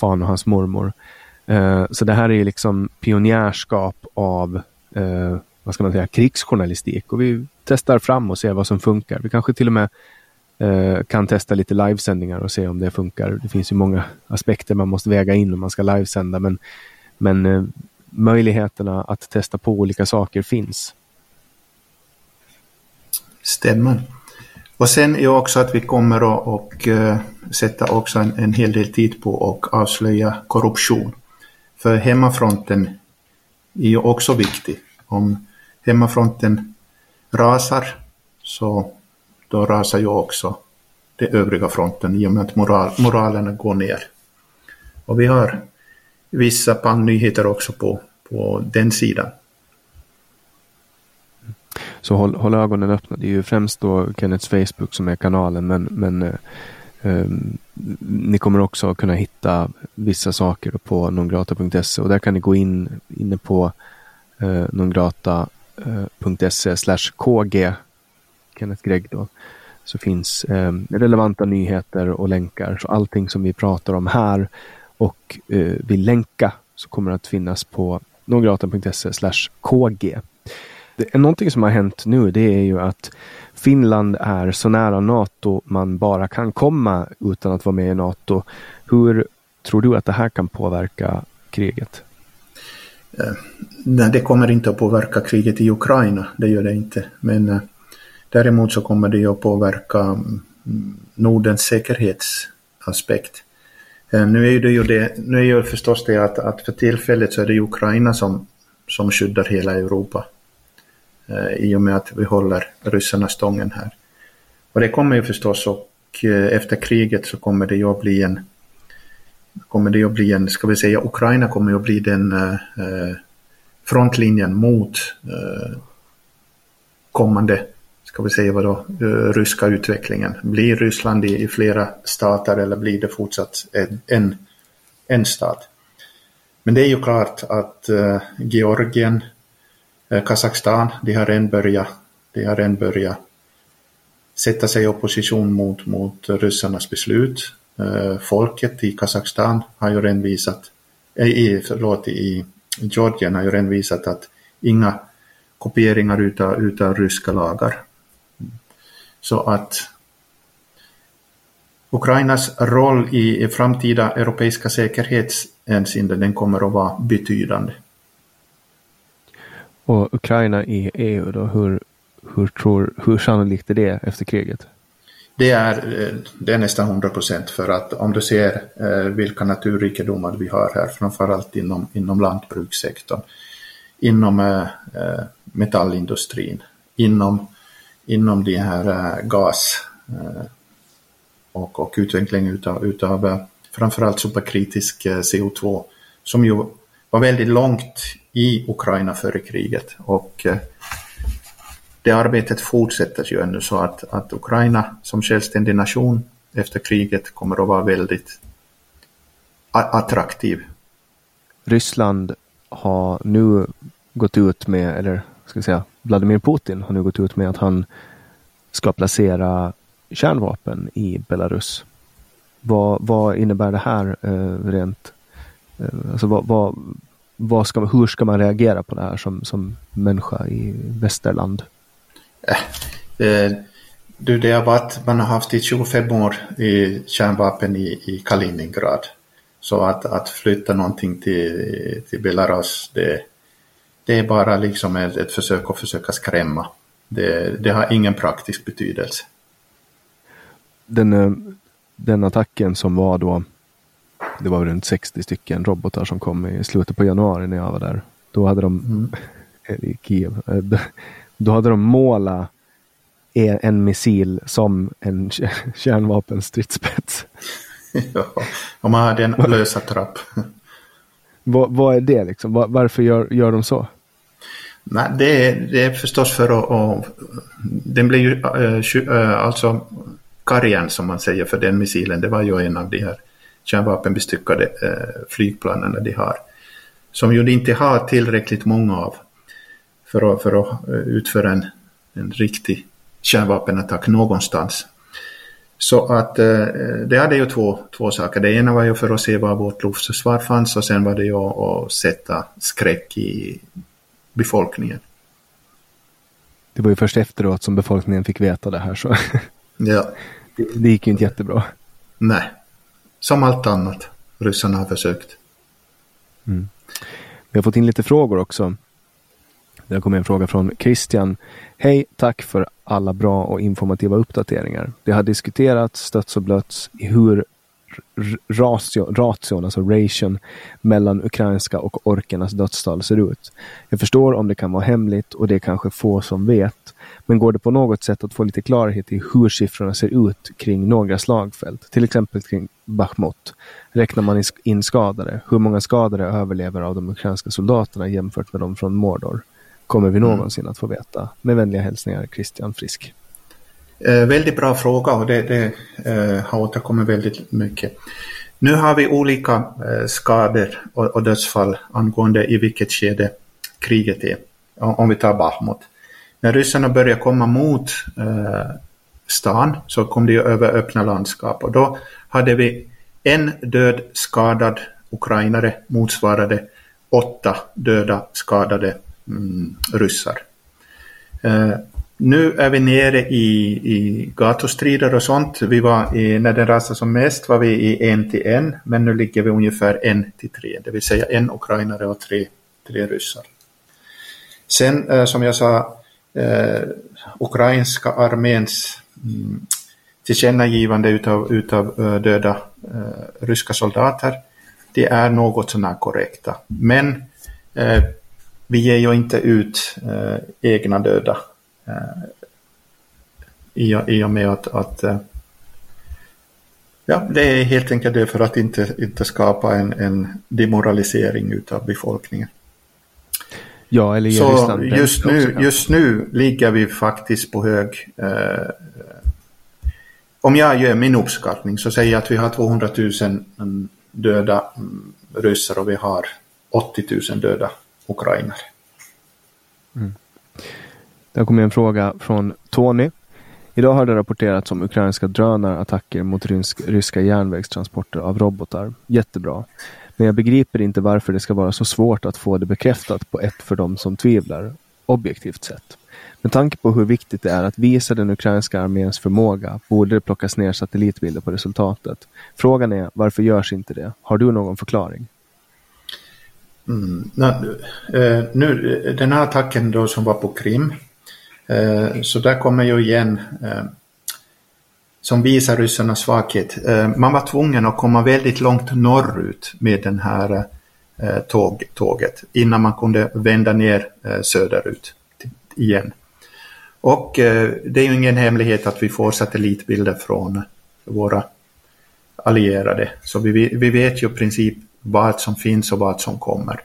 fan och hans mormor. Eh, så det här är liksom pionjärskap av eh, vad ska man säga, krigsjournalistik och vi testar fram och ser vad som funkar. Vi kanske till och med eh, kan testa lite livesändningar och se om det funkar. Det finns ju många aspekter man måste väga in om man ska livesända men, men eh, möjligheterna att testa på olika saker finns. Stämmer. Och sen är också att vi kommer att och, uh, sätta också en, en hel del tid på att avslöja korruption. För hemmafronten är ju också viktig. Om hemmafronten rasar så då rasar ju också den övriga fronten i och med att moral, moralen går ner. Och vi har vissa pangnyheter också på, på den sidan. Så håll, håll, ögonen öppna. Det är ju främst då Kennets Facebook som är kanalen men, men eh, eh, ni kommer också kunna hitta vissa saker på nongrata.se och där kan ni gå in inne på eh, nongrata.se eh, slash kg Kenneth Gregg då så finns eh, relevanta nyheter och länkar. Så allting som vi pratar om här och eh, vill länka så kommer det att finnas på nongrata.se slash kg. Det, någonting som har hänt nu det är ju att Finland är så nära NATO man bara kan komma utan att vara med i NATO. Hur tror du att det här kan påverka kriget? Eh, nej, det kommer inte att påverka kriget i Ukraina, det gör det inte. Men eh, däremot så kommer det att påverka mm, Nordens säkerhetsaspekt. Eh, nu är det ju det, nu är ju förstås det att, att för tillfället så är det Ukraina som, som skyddar hela Europa. Eh, I och med att vi håller ryssarna stången här. Och det kommer ju förstås och eh, efter kriget så kommer det ju att bli en kommer det att bli en, ska vi säga, Ukraina kommer ju att bli den eh, frontlinjen mot kommande, ska vi säga vadå, ryska utvecklingen. Blir Ryssland i, i, flera stater eller blir det fortsatt en, en, en stat. Men det är ju klart att Georgien, Eh, Kazakstan, de har redan börjat, de har redan börjat sätta sig i opposition mot, mot ryssarnas beslut. Eh, folket i Kazakstan har ju redan visat, eh, i, förlåt, i Georgien har ju redan visat att inga kopieringar utav, utav ryska lagar. Så att Ukrainas roll i framtida europeiska säkerhetshänseende den kommer att vara betydande. Och Ukraina i EU då, hur, hur, tror, hur sannolikt är det efter kriget? Det är, eh, det är nästan 100 procent för att om du ser eh, vilka naturrikedomar vi har här, framförallt inom, inom lantbrukssektorn, inom eh, metallindustrin, inom, inom de här gas och, och utveckling utav, utav framförallt superkritisk CO2 som ju var väldigt långt i Ukraina före kriget och eh, det arbetet fortsätter ju ännu så att, att Ukraina som självständig nation efter kriget kommer att vara väldigt attraktiv. Ryssland har nu gått ut med, eller ska vi säga, Vladimir Putin har nu gått ut med att han ska placera kärnvapen i Belarus. Vad, vad innebär det här eh, rent? Eh, alltså vad, vad, vad ska, hur ska man reagera på det här som, som människa i västerland? Eh, du, det har varit, man har haft i 25 år i kärnvapen i, i Kaliningrad. Så att, att flytta någonting till, till Belarus, det, det är bara liksom ett, ett försök att försöka skrämma. Det, det har ingen praktisk betydelse. Den, eh, den attacken som var då, det var runt 60 stycken robotar som kom i slutet på januari när jag var där. Då hade de, mm. i Kiev, då hade de målat en missil som en kärnvapenstridsspets. ja, om man hade en lösa trapp. vad, vad är det liksom? Var, varför gör, gör de så? Nej, det är, det är förstås för att, att den blir ju äh, alltså karriären som man säger för den missilen, det var ju en av de här kärnvapenbestyckade äh, flygplanen de har. Som ju inte har tillräckligt många av för att, för att utföra en, en riktig kärnvapenattack någonstans. Så att eh, det hade ju två, två saker. Det ena var ju för att se var vårt luftförsvar fanns och sen var det ju att sätta skräck i befolkningen. Det var ju först efteråt som befolkningen fick veta det här så ja. det, det gick ju inte jättebra. Nej, som allt annat ryssarna har försökt. Mm. Vi har fått in lite frågor också. Det har kommit en fråga från Christian. Hej, tack för alla bra och informativa uppdateringar. Det har diskuterats stötts och blötts i hur ratio, ration, alltså ration, mellan ukrainska och orkernas dödstal ser ut. Jag förstår om det kan vara hemligt och det är kanske få som vet. Men går det på något sätt att få lite klarhet i hur siffrorna ser ut kring några slagfält, till exempel kring Bachmut? Räknar man in skadade? Hur många skadade överlever av de ukrainska soldaterna jämfört med de från Mordor? kommer vi mm. någonsin att få veta. Med vänliga hälsningar Christian Frisk. Eh, väldigt bra fråga och det, det eh, har återkommit väldigt mycket. Nu har vi olika eh, skador och, och, dödsfall angående i vilket skede kriget är. Om vi tar Bahmut. När ryssarna började komma mot eh, stan så kom de över öppna landskap och då hade vi en död skadad ukrainare motsvarade åtta döda skadade mm, ryssar. Eh, nu är vi nere i, i gatustrider och sånt. Vi var i, när den rasade som mest var vi i en till en, men nu ligger vi ungefär en till tre, det vill säga en ukrainare och tre, tre ryssar. Sen eh, som jag sa, eh, ukrainska arméns mm, tillkännagivande utav, utav eh, döda eh, ryska soldater, det är något sånär korrekta. Men eh, vi ger ju inte ut eh, egna döda eh, i, i och med att, att eh, ja, det är helt enkelt det för att inte, inte skapa en, en demoralisering utav befolkningen. Ja, eller Så just nu, just nu ligger vi faktiskt på hög eh, om jag gör min uppskattning så säger jag att vi har 200 000 döda mm, ryssar och vi har 80 000 döda ukrainare. Mm. Det har kommit en fråga från Tony. Idag har det rapporterats om ukrainska drönarattacker mot ryska järnvägstransporter av robotar. Jättebra. Men jag begriper inte varför det ska vara så svårt att få det bekräftat på ett för dem som tvivlar, objektivt sett. Med tanke på hur viktigt det är att visa den ukrainska arméns förmåga borde det plockas ner satellitbilder på resultatet. Frågan är varför görs inte det? Har du någon förklaring? Mm, nu, eh, nu, den här attacken då som var på Krim, eh, så där kommer ju igen eh, som visar ryssarnas svaghet. Eh, man var tvungen att komma väldigt långt norrut med den här eh, tåg, tåget innan man kunde vända ner eh, söderut igen. Och det är ju ingen hemlighet att vi får satellitbilder från våra allierade. Så vi, vi vet ju i princip vad som finns och vad som kommer.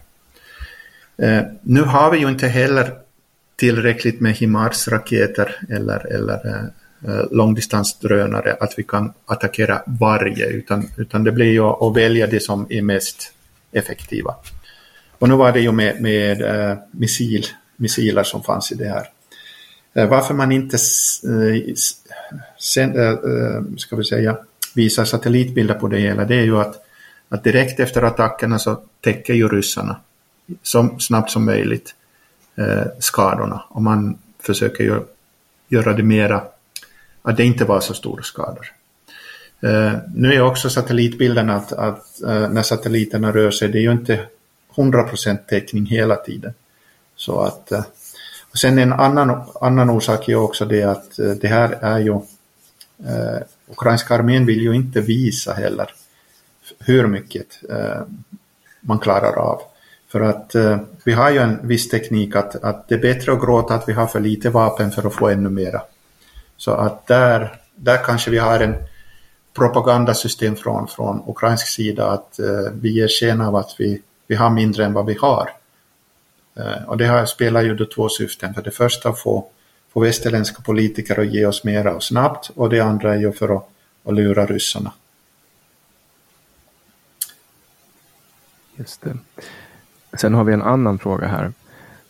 Nu har vi ju inte heller tillräckligt med HIMARS-raketer eller, eller Eh, långdistansdrönare att vi kan attackera varje, utan, utan det blir ju att välja det som är mest effektiva. Och nu var det ju med, med äh, missil, missiler som fanns i det här. Äh, varför man inte äh, sen, ska vi säga, visar satellitbilder på det hela, det är ju att, att direkt efter attackerna så täcker ju ryssarna så snabbt som möjligt skadorna och man försöker ju göra det mera att det inte var så stora skador. Uh, nu är också satellitbilden att, att uh, när satelliterna rör sig, det är ju inte 100% täckning hela tiden. Så att, uh, och sen en annan, annan orsak är också det att det här är ju, ukrainska armén vill ju inte visa heller hur mycket man klarar av. För att vi har ju en viss teknik att, att det är bättre att gråta att vi har för lite vapen för att få ännu mera. Så att där, där kanske vi har en propagandasystem från, från ukrainsk sida att eh, vi ger sken av att vi, vi har mindre än vad vi har. Eh, och det här spelar ju då två syften. För det första att få, få västerländska politiker att ge oss mera och snabbt och det andra är ju för att, att lura ryssarna. Just det. Sen har vi en annan fråga här.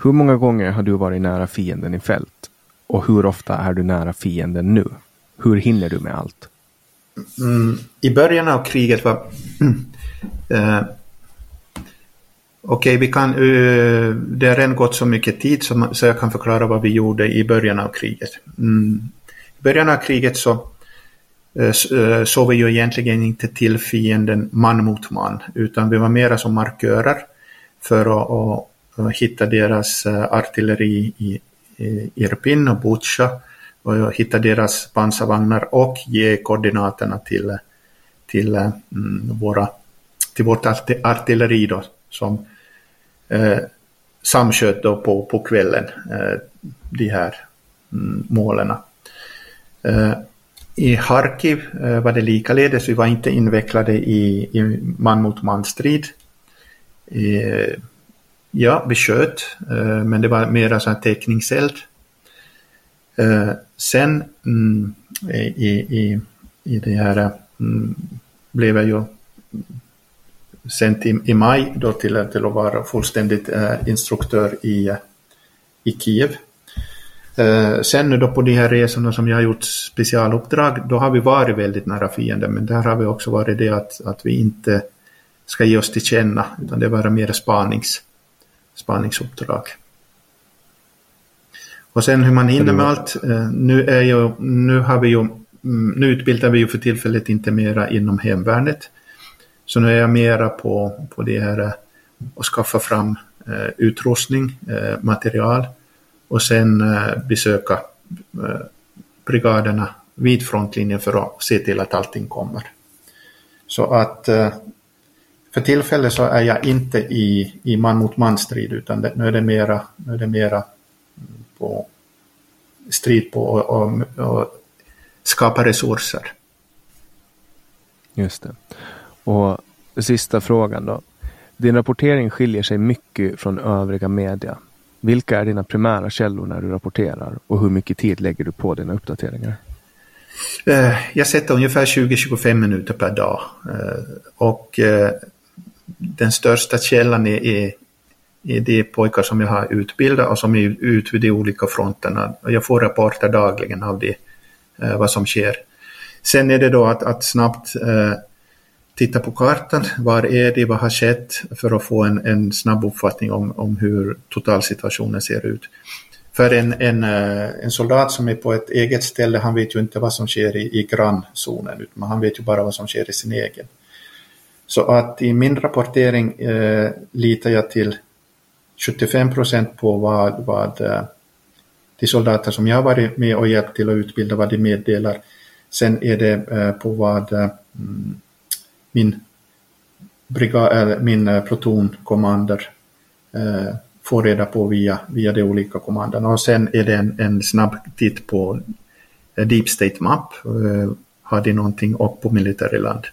Hur många gånger har du varit nära fienden i fält? Och hur ofta är du nära fienden nu? Hur hinner du med allt? Mm, I början av kriget var... eh, Okej, okay, uh, eh, det har redan gått så mycket tid så, så jag kan förklara vad vi gjorde i början av kriget. Mm, I början av kriget så uh, såg vi ju egentligen inte till fienden man mot man, utan vi var mera som markörer för att, att hitta deras artilleri i Irpin och Butja och hitta deras pansarvagnar och ge koordinaterna till, till, mm, våra, till vårt artilleri då, som eh, samsköt då på, på kvällen eh, de här mm, målen. Eh, I Harkiv eh, var det likaledes, vi var inte invecklade i, i man mot man strid. Ja, vi sköt, eh, men det var mera så här teckningseld. Eh, sen mm, i, i, i det här mm, blev jag ju sent i, i maj då till, till att vara fullständigt eh, instruktör i, i Kiev. sen nu då på de här resorna som jag har gjort specialuppdrag, då har vi varit väldigt nära fienden, men där har vi också varit det att, att vi inte ska ge oss till känna, utan det var mer spanings spaningsuppdrag. Och sen hur man hinner med allt. Eh, nu, är ju, nu, har vi ju, mm, nu utbildar vi ju för tillfället inte mera inom hemvärnet. Så nu är jag mera på, på det här eh, att skaffa fram eh, utrustning, eh, material och sen eh, besöka brigaderna vid frontlinjen för att se till att allting kommer. Så att för tillfället så är jag inte i, i man mot man strid utan det, nu är det mera, nu är det mera på strid på att skapa resurser. Just det. Och sista frågan då. Din rapportering skiljer sig mycket från övriga media. Vilka är dina primära källor när du rapporterar och hur mycket tid lägger du på dina uppdateringar? Eh, jag sätter ungefär 20-25 minuter per dag. Eh, och eh, den största källan är, är, är de pojkar som jag har utbildat och som är ute vid de olika fronterna. Jag får rapporter dagligen av det, eh, vad som sker. Sen är det då att, att snabbt eh, titta på kartan. Var är det? Vad har skett? För att få en, en snabb uppfattning om, om hur totalsituationen ser ut. För en, en, eh, en soldat som är på ett eget ställe, han vet ju inte vad som sker i, i grannzonen, utan han vet ju bara vad som sker i sin egen. Så att i min rapportering eh, litar jag till 75 procent på vad, vad eh, de soldater som jag har varit med och hjälpt till att utbilda, vad de meddelar. Sen är det eh, på vad eh, mm, min, brigad, min eh, protonkommander plutonkommander eh, får reda på via, via de olika kommandona. Och sen är det en, en snabb titt på eh, Deep State Map. Har de någonting upp på Militärland?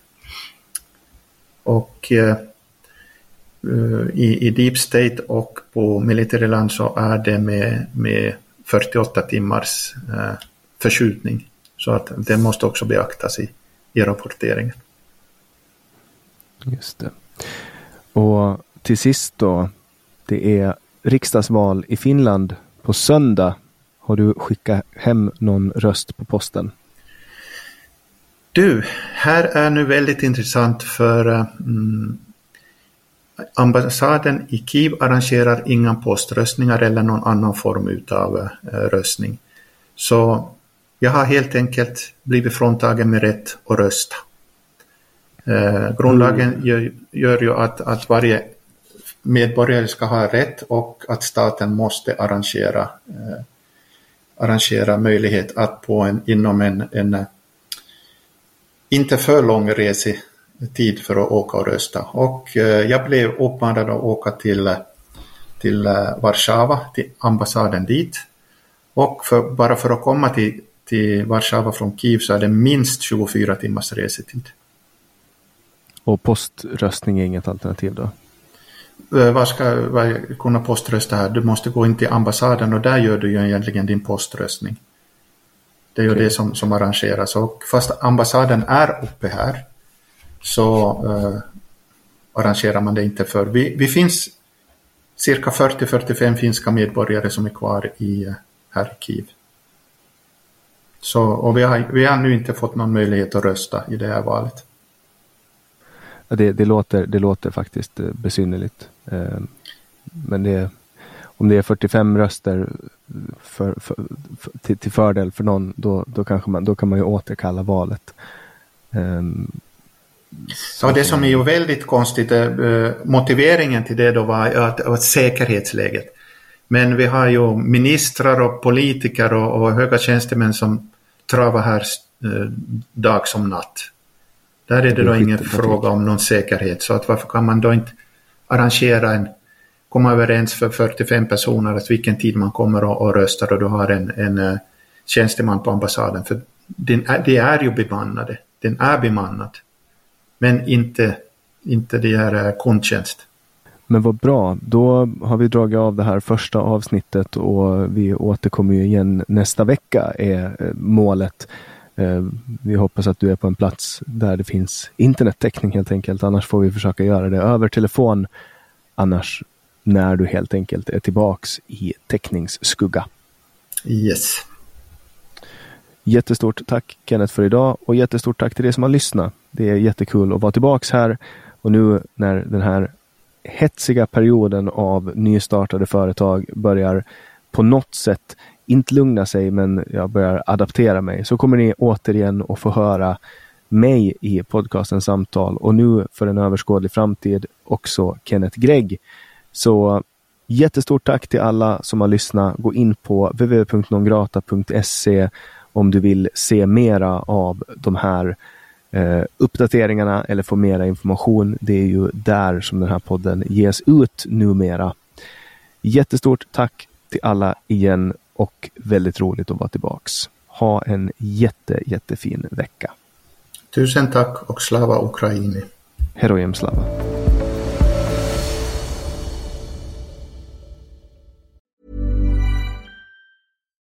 Och eh, eh, i, i Deep State och på Militärland så är det med, med 48 timmars eh, förskjutning. Så att det måste också beaktas i, i rapporteringen. Just det. Och till sist då, det är riksdagsval i Finland på söndag. Har du skickat hem någon röst på posten? Du, här är nu väldigt intressant för mm, ambassaden i Kiev arrangerar inga poströstningar eller någon annan form av uh, röstning. Så jag har helt enkelt blivit fråntagen med rätt att rösta. Eh, grundlagen mm. gör, gör, ju att, att varje medborgare ska ha rätt och att staten måste arrangera, eh, arrangera möjlighet att på en, inom en, en eh, inte för lång resetid för att åka och rösta. Och eh, jag blev uppmanad att åka till, till eh, Warszawa, till ambassaden dit. Och för, bara för att komma till, till Warszawa från Kiev så är det minst 24 timmars resetid. Och poströstning är inget alternativ då? Eh, vad ska vad, kunna poströsta här? Du måste gå in till ambassaden och där gör du ju egentligen din poströstning. Det är ju det som, som arrangeras och fast ambassaden är uppe här så uh, arrangerar man det inte för. Vi, vi finns cirka 40-45 finska medborgare som är kvar i här i Kiev. Så, och vi har, vi har nu inte fått någon möjlighet att rösta i det här valet. Det, det, låter, det låter faktiskt eh, besynnerligt. Eh, men det, om det är 45 röster för, för, för, till, till, fördel för någon, då, då, kanske man, då kan man ju återkalla valet. Um, ja, det som är ju väldigt konstigt, eh, motiveringen till det då var att, att säkerhetsläget. Men vi har ju ministrar och politiker och, och höga tjänstemän som travar här eh, dag som natt. Där är det då ingen fråga om någon säkerhet, så att varför kan man då inte arrangera en, komma överens för 45 personer att vilken tid man kommer och, och röstar och du har en, en eh, tjänsteman på ambassaden, för den är, det är ju bemannade, den är bemannad, men inte, inte det här eh, kundtjänst. Men vad bra, då har vi dragit av det här första avsnittet och vi återkommer ju igen nästa vecka är eh, målet. Vi hoppas att du är på en plats där det finns internettäckning helt enkelt. Annars får vi försöka göra det över telefon. Annars när du helt enkelt är tillbaks i täckningsskugga. Yes. Jättestort tack Kenneth för idag och jättestort tack till er som har lyssnat. Det är jättekul att vara tillbaks här och nu när den här hetsiga perioden av nystartade företag börjar på något sätt inte lugna sig, men jag börjar adaptera mig, så kommer ni återigen att få höra mig i podcasten Samtal och nu för en överskådlig framtid också Kenneth Gregg. Så jättestort tack till alla som har lyssnat. Gå in på www.nongrata.se om du vill se mera av de här eh, uppdateringarna eller få mera information. Det är ju där som den här podden ges ut numera. Jättestort tack till alla igen och väldigt roligt att vara tillbaks. Ha en jätte, jättefin vecka. Tusen tack och slava Ukraini. Herojem slava.